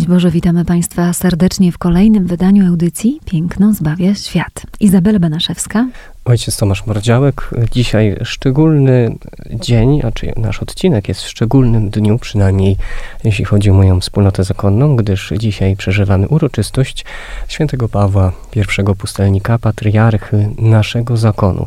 Szczęść Boże, witamy Państwa serdecznie w kolejnym wydaniu audycji Piękno zbawia świat. Izabela Benaszewska. Ojciec Tomasz Mordziałek. Dzisiaj szczególny dzień, a czy nasz odcinek jest w szczególnym dniu, przynajmniej jeśli chodzi o moją wspólnotę zakonną, gdyż dzisiaj przeżywamy uroczystość świętego Pawła, pierwszego pustelnika, patriarchy naszego zakonu.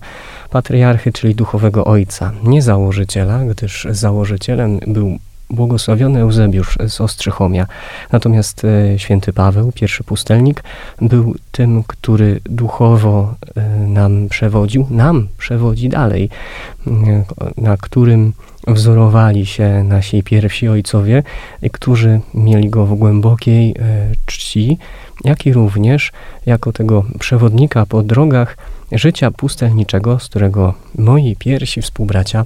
Patriarchy, czyli duchowego ojca, nie założyciela, gdyż założycielem był błogosławiony Eusebiusz z Ostrzychomia. Natomiast e, święty Paweł, pierwszy pustelnik, był tym, który duchowo e, nam przewodził, nam przewodzi dalej, e, na którym wzorowali się nasi pierwsi ojcowie, którzy mieli go w głębokiej czci, jak i również jako tego przewodnika po drogach życia pustelniczego, z którego moi pierwsi współbracia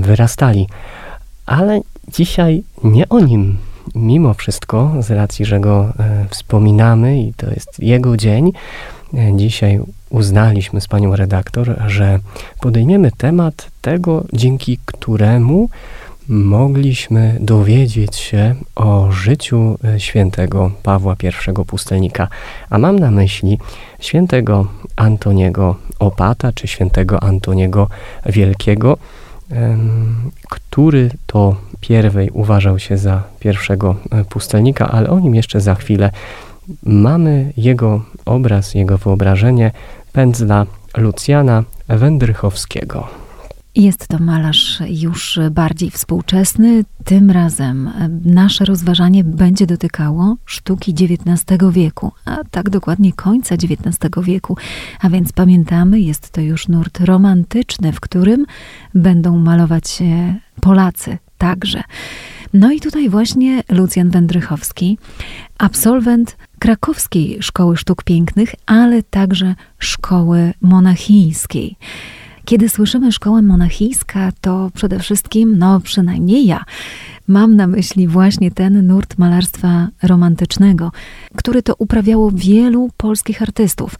wyrastali. Ale dzisiaj nie o nim, mimo wszystko, z racji, że go e, wspominamy i to jest jego dzień. E, dzisiaj uznaliśmy z panią redaktor, że podejmiemy temat tego, dzięki któremu mogliśmy dowiedzieć się o życiu e, świętego Pawła I Pustelnika. A mam na myśli świętego Antoniego Opata, czy świętego Antoniego Wielkiego, który to pierwej uważał się za pierwszego e, pustelnika, ale o nim jeszcze za chwilę. Mamy jego obraz, jego wyobrażenie pędzla Lucjana Wędrychowskiego. Jest to malarz już bardziej współczesny. Tym razem e, nasze rozważanie będzie dotykało sztuki XIX wieku, a tak dokładnie końca XIX wieku. A więc pamiętamy, jest to już nurt romantyczny, w którym będą malować Polacy także. No i tutaj właśnie Lucjan Wędrychowski, absolwent krakowskiej Szkoły Sztuk Pięknych, ale także szkoły monachijskiej. Kiedy słyszymy szkoła monachijska, to przede wszystkim, no przynajmniej ja, mam na myśli właśnie ten nurt malarstwa romantycznego, który to uprawiało wielu polskich artystów.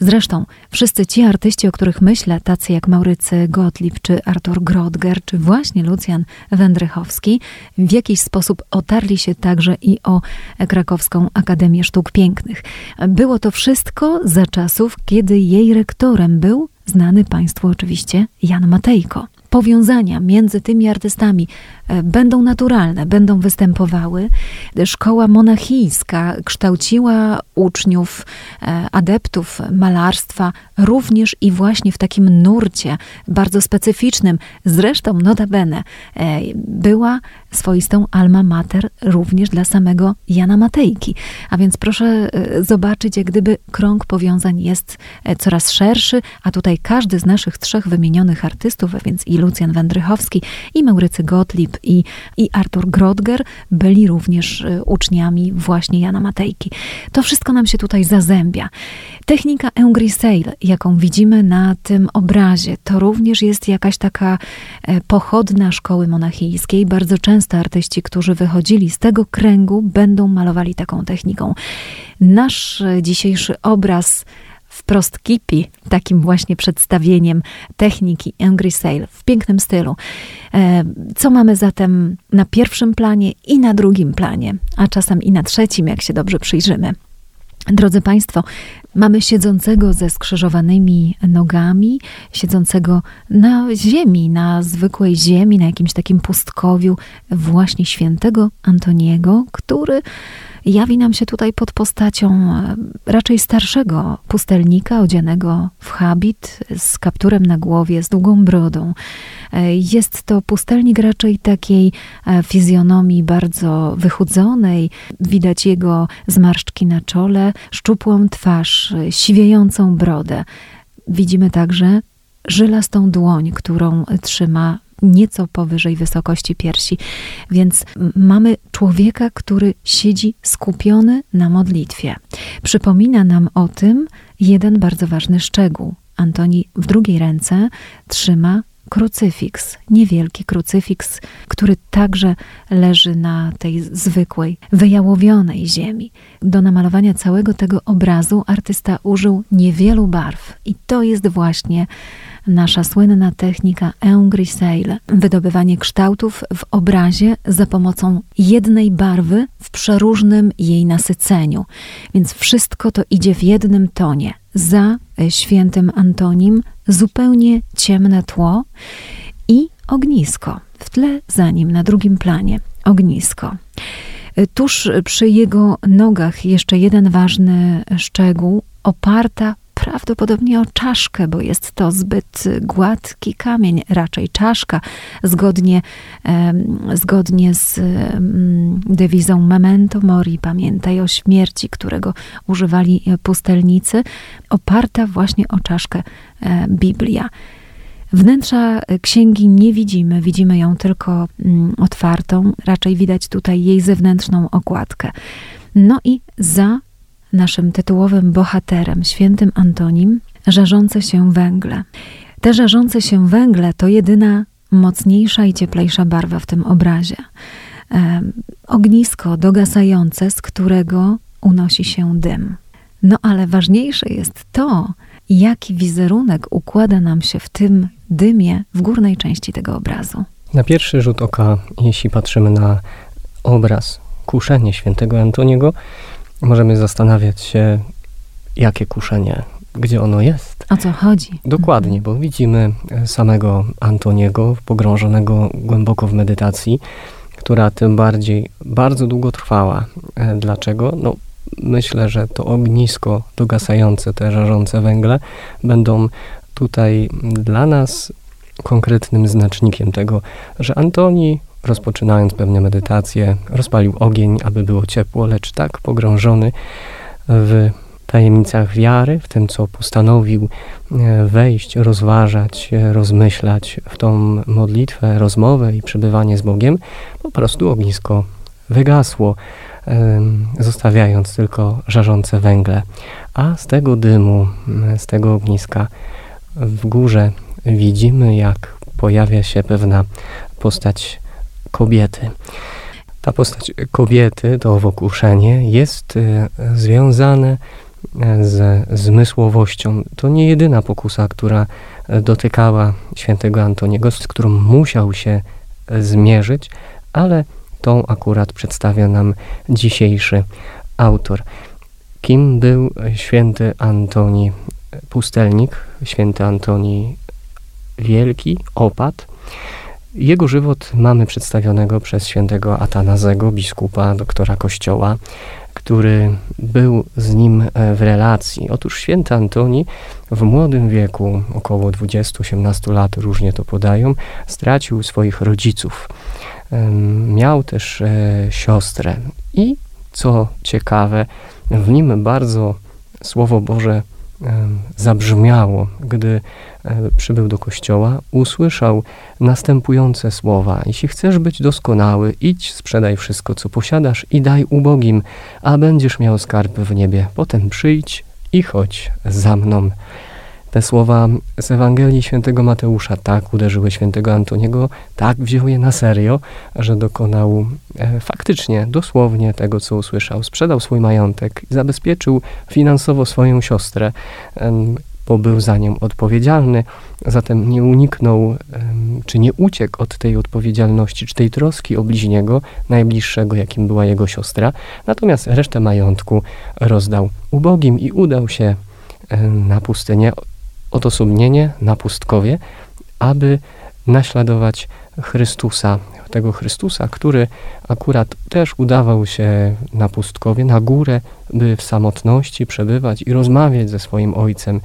Zresztą wszyscy ci artyści, o których myślę, tacy jak Maurycy Gottlieb, czy Artur Grodger, czy właśnie Lucjan Wędrychowski, w jakiś sposób otarli się także i o Krakowską Akademię Sztuk Pięknych. Było to wszystko za czasów, kiedy jej rektorem był znany Państwu oczywiście Jan Matejko. Powiązania między tymi artystami e, będą naturalne, będą występowały. Szkoła monachijska kształciła uczniów, e, adeptów malarstwa również i właśnie w takim nurcie bardzo specyficznym. Zresztą, notabene, e, była swoistą alma mater również dla samego Jana Matejki. A więc proszę zobaczyć, jak gdyby krąg powiązań jest coraz szerszy, a tutaj każdy z naszych trzech wymienionych artystów, a więc i Lucjan Wędrychowski, i Maurycy Gottlieb, i, i Artur Grodger byli również y, uczniami właśnie Jana Matejki. To wszystko nam się tutaj zazębia. Technika Engrisale, jaką widzimy na tym obrazie, to również jest jakaś taka e, pochodna szkoły monachijskiej. Bardzo często artyści, którzy wychodzili z tego kręgu, będą malowali taką techniką. Nasz dzisiejszy obraz wprost kipi, takim właśnie przedstawieniem techniki Angry Sale w pięknym stylu. E, co mamy zatem na pierwszym planie i na drugim planie, a czasem i na trzecim, jak się dobrze przyjrzymy. Drodzy Państwo, mamy siedzącego ze skrzyżowanymi nogami, siedzącego na ziemi, na zwykłej ziemi, na jakimś takim pustkowiu, właśnie świętego Antoniego, który jawi nam się tutaj pod postacią e, raczej starszego pustelnika, odzianego w habit, z kapturem na głowie, z długą brodą. E, jest to pustelnik raczej takiej e, fizjonomii bardzo wychudzonej, widać jego zmarszczki na czole, szczupłą twarz, siwiejącą brodę. Widzimy także żylastą dłoń, którą trzyma nieco powyżej wysokości piersi. Więc mamy człowieka, który siedzi skupiony na modlitwie. Przypomina nam o tym jeden bardzo ważny szczegół. Antoni w drugiej ręce trzyma krucyfiks, niewielki krucyfiks, który także leży na tej zwykłej, wyjałowionej ziemi. Do namalowania całego tego obrazu artysta użył niewielu barw i to jest właśnie nasza słynna technika engrisale, wydobywanie kształtów w obrazie za pomocą jednej barwy w przeróżnym jej nasyceniu. Więc wszystko to idzie w jednym tonie. Za świętym Antonim zupełnie ciemne tło i ognisko. W tle za nim, na drugim planie, ognisko. Tuż przy jego nogach jeszcze jeden ważny szczegół, oparta prawdopodobnie o czaszkę, bo jest to zbyt gładki kamień, raczej czaszka, zgodnie, zgodnie z dewizą Memento Mori, pamiętaj o śmierci, którego używali pustelnicy, oparta właśnie o czaszkę e, Biblia. Wnętrza księgi nie widzimy, widzimy ją tylko mm, otwartą, raczej widać tutaj jej zewnętrzną okładkę. No i za naszym tytułowym bohaterem, świętym Antonim, żarzące się węgle. Te żarzące się węgle to jedyna mocniejsza i cieplejsza barwa w tym obrazie. E, ognisko dogasające, z którego unosi się dym. No ale ważniejsze jest to, jaki wizerunek układa nam się w tym dymie w górnej części tego obrazu. Na pierwszy rzut oka, jeśli patrzymy na obraz kuszenie świętego Antoniego, możemy zastanawiać się, jakie kuszenie, gdzie ono jest. O co chodzi? Dokładnie, bo widzimy e, samego Antoniego pogrążonego głęboko w medytacji, która tym bardziej bardzo długo trwała. E, dlaczego? No, myślę, że to ognisko dogasające, te żarzące węgle będą tutaj dla nas konkretnym znacznikiem tego, że Antoni rozpoczynając pewne medytacje, rozpalił ogień, aby było ciepło, lecz tak pogrążony w tajemnicach wiary, w tym, co postanowił e, wejść, rozważać, e, rozmyślać w tą modlitwę, rozmowę i przebywanie z Bogiem, po prostu ognisko wygasło, zostawiając tylko żarzące węgle. A z tego dymu, z tego ogniska w górze widzimy, jak pojawia się pewna postać kobiety. Ta postać kobiety, to owokuszenie, jest e, związane e, z zmysłowością. To nie jedyna pokusa, która e, dotykała świętego Antoniego, z którą musiał się zmierzyć, ale tą akurat przedstawia nam dzisiejszy autor. Kim był święty Antoni Pustelnik, święty Antoni Wielki, opat? Jego żywot mamy przedstawionego przez świętego Atanazego, biskupa, doktora kościoła, który był z nim e, w relacji. Otóż święty Antoni w młodym wieku, około 20-18 lat, różnie to podają, stracił swoich rodziców. Miał też e, siostrę i co ciekawe, w nim bardzo Słowo Boże zabrzmiało, gdy e, przybył do kościoła, usłyszał następujące słowa: Jeśli chcesz być doskonały, idź, sprzedaj wszystko, co posiadasz i daj ubogim, a będziesz miał skarb w niebie. Potem przyjdź i chodź za mną. Te słowa z Ewangelii świętego Mateusza tak uderzyły świętego Antoniego, tak wziął je na serio, że dokonał e, faktycznie, dosłownie tego, co usłyszał. Sprzedał swój majątek, zabezpieczył finansowo swoją siostrę, e, bo był za nią odpowiedzialny, zatem nie uniknął, e, czy nie uciekł od tej odpowiedzialności, czy tej troski o bliźniego, najbliższego, jakim była jego siostra, natomiast resztę majątku rozdał ubogim i udał się na pustynię odosobnienie na pustkowie, aby naśladować Chrystusa, tego Chrystusa, który akurat też udawał się na pustkowie, na górę, by w samotności przebywać i rozmawiać ze swoim ojcem.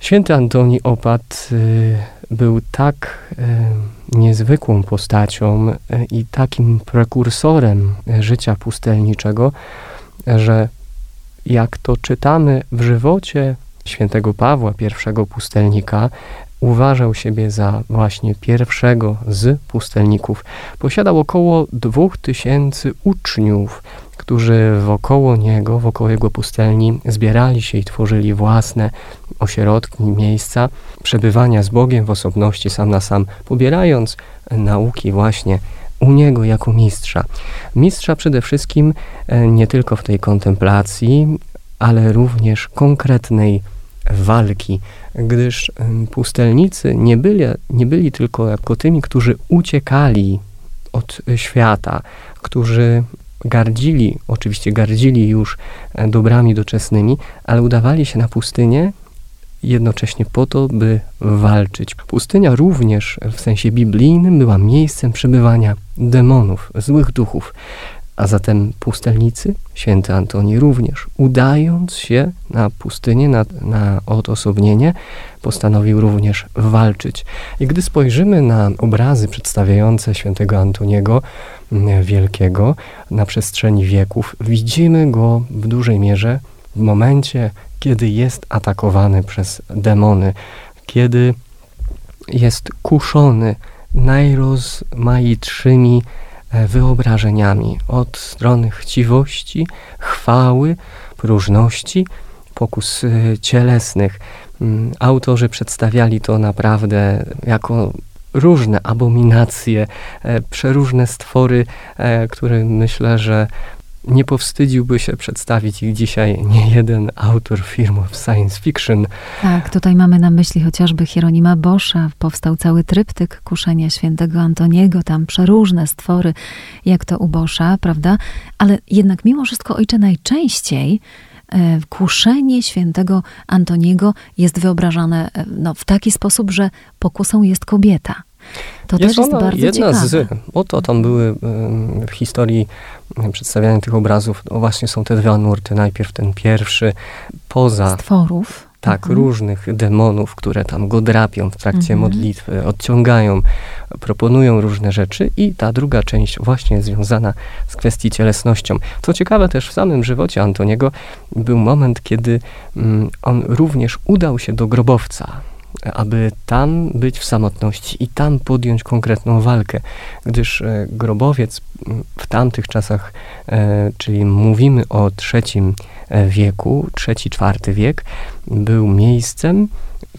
Święty Antoni Opat y, był tak y, niezwykłą postacią y, i takim prekursorem życia pustelniczego, że jak to czytamy w żywocie świętego Pawła, pierwszego pustelnika, uważał siebie za właśnie pierwszego z pustelników. Posiadał około dwóch tysięcy uczniów, którzy wokoło niego, wokoło jego pustelni zbierali się i tworzyli własne ośrodki, miejsca przebywania z Bogiem w osobności sam na sam, pobierając nauki właśnie u niego jako mistrza. Mistrza przede wszystkim e, nie tylko w tej kontemplacji, ale również konkretnej walki, gdyż pustelnicy nie byli, nie byli tylko jako tymi, którzy uciekali od świata, którzy gardzili, oczywiście gardzili już e, dobrami doczesnymi, ale udawali się na pustynię jednocześnie po to, by walczyć. Pustynia również w sensie biblijnym była miejscem przebywania demonów, złych duchów. A zatem pustelnicy, święty Antoni również, udając się na pustynię, na, na odosobnienie, postanowił również walczyć. I gdy spojrzymy na obrazy przedstawiające świętego Antoniego mm, Wielkiego na przestrzeni wieków, widzimy go w dużej mierze w momencie, kiedy jest atakowany przez demony, kiedy jest kuszony najrozmaitszymi wyobrażeniami od strony chciwości, chwały, próżności, pokus e, cielesnych. Mm, autorzy przedstawiali to naprawdę jako różne abominacje, e, przeróżne stwory, które myślę, że nie powstydziłby się przedstawić ich dzisiaj nie jeden autor filmów science fiction. Tak, tutaj mamy na myśli chociażby Hieronima Boscha. Powstał cały tryptyk kuszenia świętego Antoniego, tam przeróżne stwory, jak to u Boscha, prawda? Ale jednak mimo wszystko, ojcze, najczęściej e, kuszenie świętego Antoniego jest wyobrażane e, no, w taki sposób, że pokusą jest kobieta. To jest też jest bardzo jedna ciekawe. z. Oto tam były w historii przedstawiania tych obrazów, no właśnie są te dwa nurty. Najpierw ten pierwszy, poza. Stworów. Tak, mhm. różnych demonów, które tam go drapią w trakcie mhm. modlitwy, odciągają, proponują różne rzeczy i ta druga część właśnie związana z kwestii cielesnością. Co ciekawe też w samym żywocie Antoniego był moment, kiedy mm, on również udał się do grobowca aby tam być w samotności i tam podjąć konkretną walkę, gdyż e, grobowiec w tamtych czasach, e, czyli mówimy o trzecim e, wieku, czwarty wiek, był miejscem,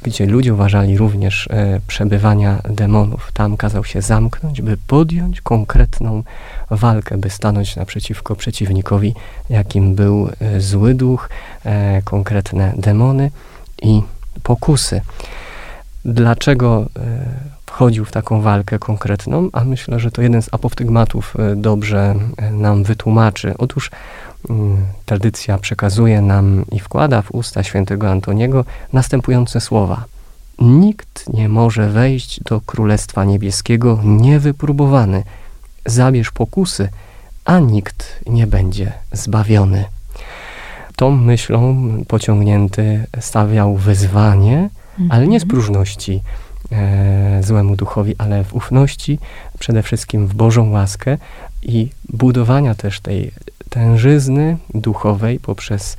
gdzie ludzie uważali również przebywania demonów. Tam kazał się zamknąć, by podjąć konkretną walkę, by stanąć naprzeciwko przeciwnikowi, jakim był zły duch, konkretne demony i pokusy dlaczego e, wchodził w taką walkę konkretną, a myślę, że to jeden z apostygmatów e, dobrze e, nam wytłumaczy. Otóż mm, tradycja przekazuje nam i wkłada w usta świętego Antoniego następujące słowa. Nikt nie może wejść do Królestwa Niebieskiego niewypróbowany. Zabierz pokusy, a nikt nie będzie zbawiony. Tą myślą pociągnięty stawiał wyzwanie, ale nie z mhm. próżności e, złemu duchowi, ale w ufności, przede wszystkim w Bożą łaskę i budowania też tej tężyzny duchowej poprzez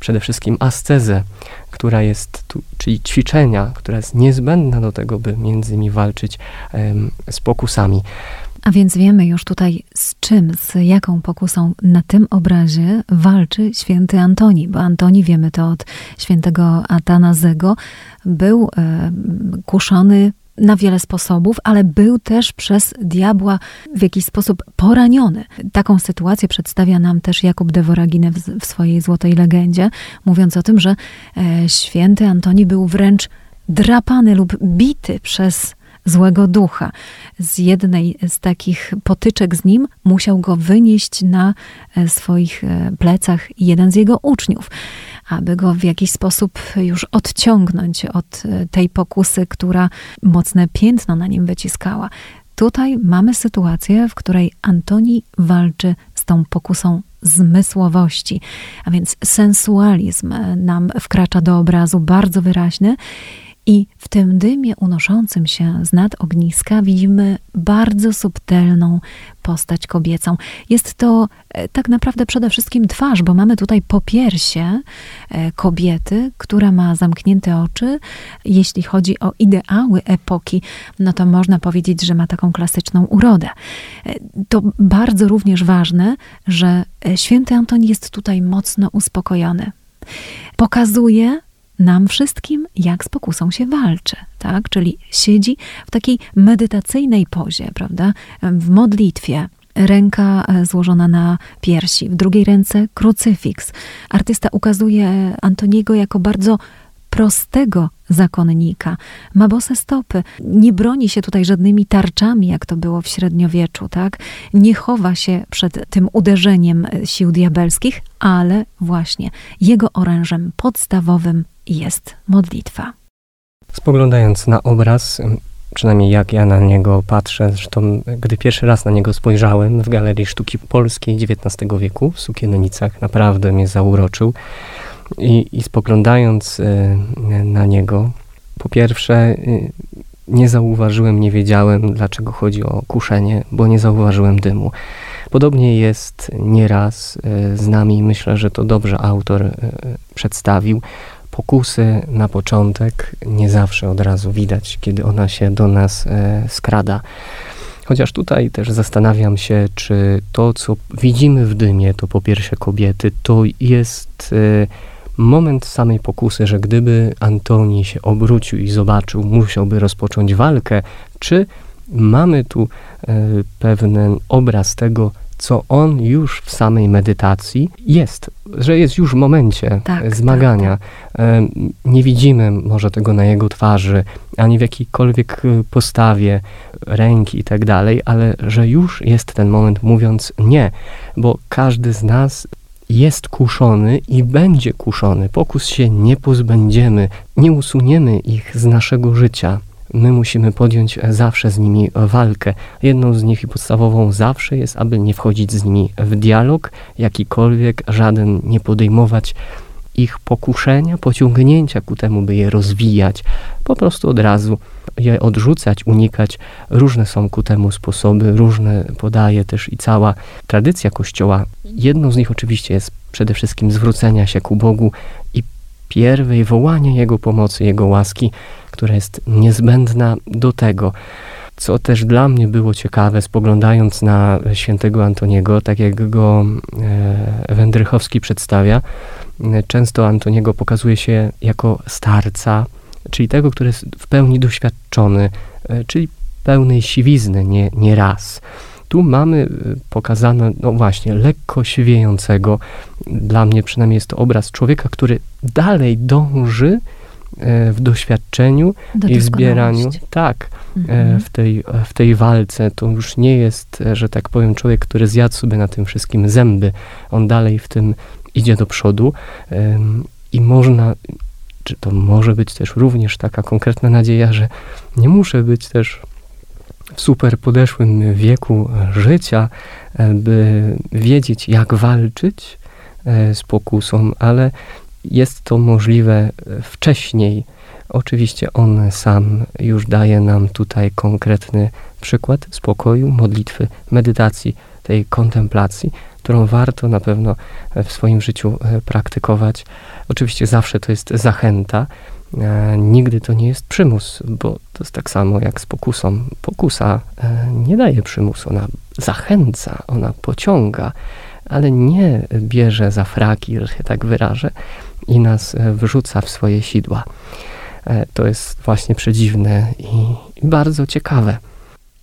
przede wszystkim ascezę, która jest tu, czyli ćwiczenia, która jest niezbędna do tego, by między innymi walczyć z pokusami. A więc wiemy już tutaj z czym, z jaką pokusą na tym obrazie walczy święty Antoni, bo Antoni, wiemy to od świętego Atanazego, był e, kuszony na wiele sposobów, ale był też przez diabła w jakiś sposób poraniony. Taką sytuację przedstawia nam też Jakub de Voragine w, w swojej Złotej Legendzie, mówiąc o tym, że e, święty Antoni był wręcz drapany lub bity przez złego ducha. Z jednej z takich potyczek z nim musiał go wynieść na e, swoich e, plecach jeden z jego uczniów, aby go w jakiś sposób już odciągnąć od e, tej pokusy, która mocne piętno na nim wyciskała. Tutaj mamy sytuację, w której Antoni walczy z tą pokusą zmysłowości, a więc sensualizm nam wkracza do obrazu bardzo wyraźny I w tym dymie unoszącym się z nad ogniska widzimy bardzo subtelną postać kobiecą. Jest to e, tak naprawdę przede wszystkim twarz, bo mamy tutaj popiersie e, kobiety, która ma zamknięte oczy. Jeśli chodzi o ideały epoki, no to można powiedzieć, że ma taką klasyczną urodę. E, to bardzo również ważne, że święty Anton jest tutaj mocno uspokojony. Pokazuje, nam wszystkim, jak z pokusą się walczy, tak? Czyli siedzi w takiej medytacyjnej pozie, prawda? W modlitwie. Ręka e, złożona na piersi, w drugiej ręce krucyfiks. Artysta ukazuje Antoniego jako bardzo prostego zakonnika. Ma bose stopy. Nie broni się tutaj żadnymi tarczami, jak to było w średniowieczu, tak? Nie chowa się przed tym uderzeniem sił diabelskich, ale właśnie jego orężem podstawowym jest modlitwa. Spoglądając na obraz, przynajmniej jak ja na niego patrzę, zresztą gdy pierwszy raz na niego spojrzałem w Galerii Sztuki Polskiej XIX wieku w Sukiennicach, naprawdę mnie zauroczył. I, i spoglądając y, na niego, po pierwsze, y, nie zauważyłem, nie wiedziałem, dlaczego chodzi o kuszenie, bo nie zauważyłem dymu. Podobnie jest nieraz y, z nami, myślę, że to dobrze autor przedstawił. Pokusy na początek nie zawsze od razu widać, kiedy ona się do nas skrada. Chociaż tutaj też zastanawiam się, czy to, co widzimy w dymie, to po pierwsze kobiety, to jest moment samej pokusy, że gdyby Antoni się obrócił i zobaczył, musiałby rozpocząć walkę, czy mamy tu e, pewien obraz tego, co on już w samej medytacji jest, że jest już w momencie tak, zmagania. Tak, tak. E, nie widzimy może tego na jego twarzy, ani w jakiejkolwiek e, postawie ręki i tak dalej, ale że już jest ten moment mówiąc nie, bo każdy z nas jest kuszony i będzie kuszony. Pokus się nie pozbędziemy, nie usuniemy ich z naszego życia. My musimy podjąć zawsze z nimi walkę. Jedną z nich i podstawową zawsze jest, aby nie wchodzić z nimi w dialog, jakikolwiek, żaden nie podejmować ich pokuszenia, pociągnięcia ku temu, by je rozwijać, po prostu od razu je odrzucać, unikać. Różne są ku temu sposoby, różne podaje też i cała tradycja Kościoła. Jedną z nich oczywiście jest przede wszystkim zwrócenia się ku Bogu pierwej wołanie Jego pomocy, Jego łaski, która jest niezbędna do tego. Co też dla mnie było ciekawe, spoglądając na świętego Antoniego, tak jak go e, Wędrychowski przedstawia, często Antoniego pokazuje się jako starca, czyli tego, który jest w pełni doświadczony, e, czyli pełnej siwizny, nie, nie raz. Tu mamy e, pokazane, no właśnie, lekko siwiejącego. Dla mnie przynajmniej jest to obraz człowieka, który dalej dąży e, w doświadczeniu Do i w zbieraniu. Tak, mhm. w, tej, w tej walce. To już nie jest, że tak powiem, człowiek, który zjadł sobie na tym wszystkim zęby. On dalej w tym idzie do przodu i można, czy to może być też również taka konkretna nadzieja, że nie muszę być też w super podeszłym wieku życia, e, by wiedzieć, jak walczyć e, z pokusą, ale jest to możliwe wcześniej. Oczywiście on sam już daje nam tutaj konkretny przykład spokoju, modlitwy, medytacji, tej kontemplacji, którą warto na pewno w swoim życiu e, praktykować. Oczywiście zawsze to jest zachęta, nigdy to nie jest przymus, bo to jest tak samo jak z pokusą. Pokusa e, nie daje przymusu, ona zachęca, ona pociąga, ale nie bierze za fraki, że się tak wyrażę, i nas wrzuca w swoje sidła. To jest właśnie przedziwne i bardzo ciekawe.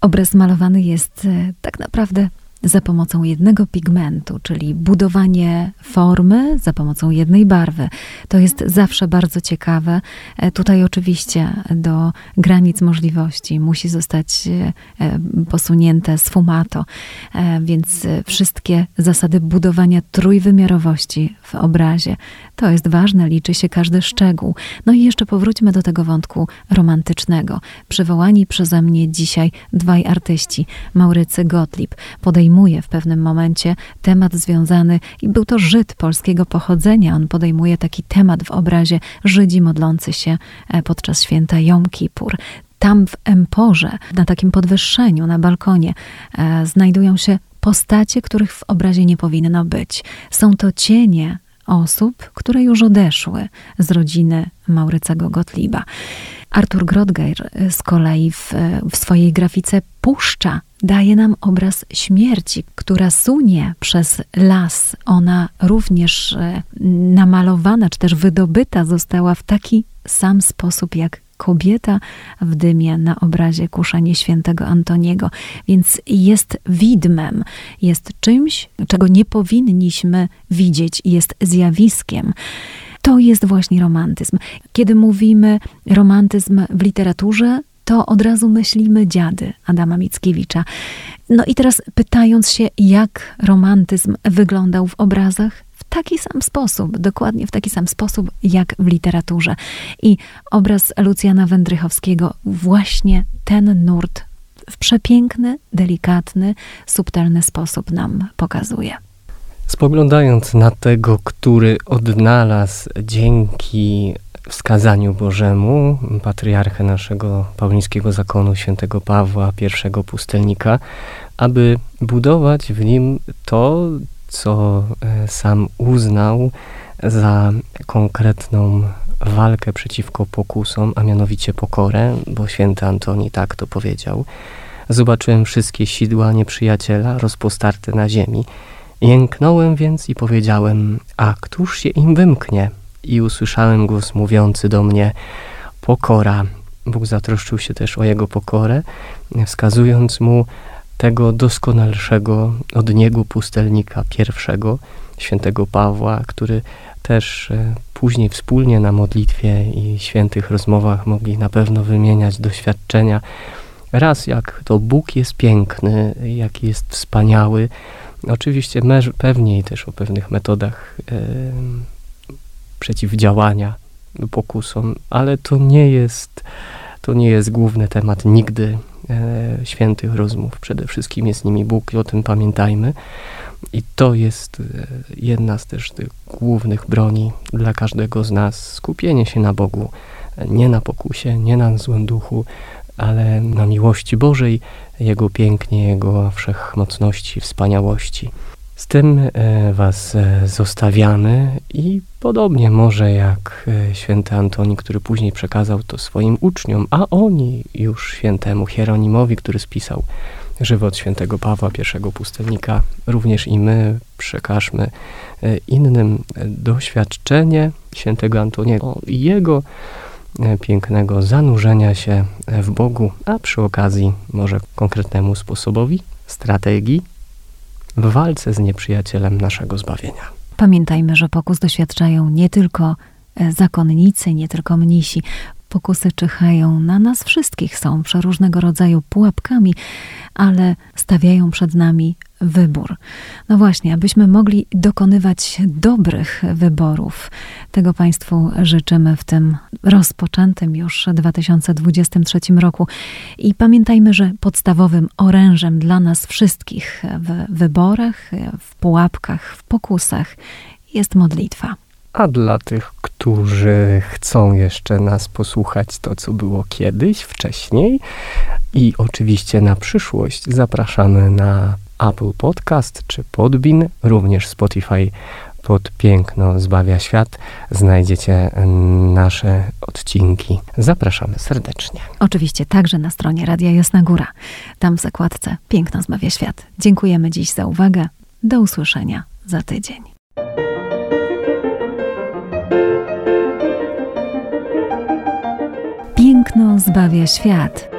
Obraz malowany jest tak naprawdę za pomocą jednego pigmentu, czyli budowanie formy za pomocą jednej barwy. To jest zawsze bardzo ciekawe. E, tutaj oczywiście do granic możliwości musi zostać e, posunięte sfumato, e, więc wszystkie zasady budowania trójwymiarowości w obrazie to jest ważne, liczy się każdy szczegół. No i jeszcze powróćmy do tego wątku romantycznego. Przywołani przeze mnie dzisiaj dwaj artyści, Maurycy Gottlieb, podejmują podejmuje w pewnym momencie temat związany, i był to Żyd polskiego pochodzenia. On podejmuje taki temat w obrazie Żydzi modlący się e, podczas święta Jom Kippur. Tam w emporze, na takim podwyższeniu, na balkonie, e, znajdują się postacie, których w obrazie nie powinno być. Są to cienie osób, które już odeszły z rodziny Maurycego Gottlieba. Artur Grodgeir z kolei w, w swojej grafice puszcza, daje nam obraz śmierci, która sunie przez las. Ona również e, namalowana, czy też wydobyta została w taki sam sposób jak kobieta w dymie na obrazie Kuszenie Świętego Antoniego. Więc jest widmem, jest czymś, czego nie powinniśmy widzieć, jest zjawiskiem. To jest właśnie romantyzm. Kiedy mówimy romantyzm w literaturze, to od razu myślimy dziady Adama Mickiewicza. No i teraz pytając się, jak romantyzm wyglądał w obrazach, taki sam sposób, dokładnie w taki sam sposób jak w literaturze. I obraz Lucjana Wędrychowskiego właśnie ten nurt w przepiękny, delikatny, subtelny sposób nam pokazuje. Spoglądając na tego, który odnalazł dzięki wskazaniu Bożemu patriarchę naszego paulińskiego zakonu świętego Pawła, pierwszego pustelnika, aby budować w nim to, co e, sam uznał za konkretną walkę przeciwko pokusom, a mianowicie pokorę, bo święty Antoni tak to powiedział. Zobaczyłem wszystkie sidła nieprzyjaciela rozpostarte na ziemi. Jęknąłem więc i powiedziałem, a któż się im wymknie? I usłyszałem głos mówiący do mnie, pokora. Bóg zatroszczył się też o jego pokorę, wskazując mu, tego doskonalszego od niego pustelnika pierwszego, świętego Pawła, który też e, później wspólnie na modlitwie i świętych rozmowach mogli na pewno wymieniać doświadczenia. Raz jak to Bóg jest piękny, jak jest wspaniały, oczywiście pewniej też o pewnych metodach e, przeciwdziałania pokusom, ale to nie jest to nie jest główny temat nigdy e, świętych rozmów. Przede wszystkim jest nimi Bóg i o tym pamiętajmy. I to jest e, jedna z też tych głównych broni dla każdego z nas. Skupienie się na Bogu, nie na pokusie, nie na złym duchu, ale na miłości Bożej, Jego pięknie, Jego wszechmocności, wspaniałości. Z tym e, Was e, zostawiamy i podobnie może jak e, święty Antoni, który później przekazał to swoim uczniom, a oni już świętemu Hieronimowi, który spisał żywot świętego Pawła, pierwszego pustelnika, również i my przekażmy innym doświadczenie świętego Antoniego i jego pięknego zanurzenia się w Bogu, a przy okazji może konkretnemu sposobowi, strategii w walce z nieprzyjacielem naszego zbawienia. Pamiętajmy, że pokus doświadczają nie tylko e, zakonnicy, nie tylko mnisi. Pokusy czyhają na nas wszystkich, są przeróżnego rodzaju pułapkami, ale stawiają przed nami wybór. No właśnie, abyśmy mogli dokonywać dobrych wyborów. Tego Państwu życzymy w tym rozpoczętym już 2023 roku. I pamiętajmy, że podstawowym orężem dla nas wszystkich w wyborach, w pułapkach, w pokusach jest modlitwa. A dla tych, którzy chcą jeszcze nas posłuchać, to co było kiedyś, wcześniej i oczywiście na przyszłość, zapraszamy na Apple Podcast czy Podbin, również Spotify pod Piękno Zbawia Świat znajdziecie nasze odcinki. Zapraszamy serdecznie. Oczywiście także na stronie Radia Jasna Góra. Tam w zakładce Piękno Zbawia Świat. Dziękujemy dziś za uwagę. Do usłyszenia za tydzień. Piękno zbawia świat.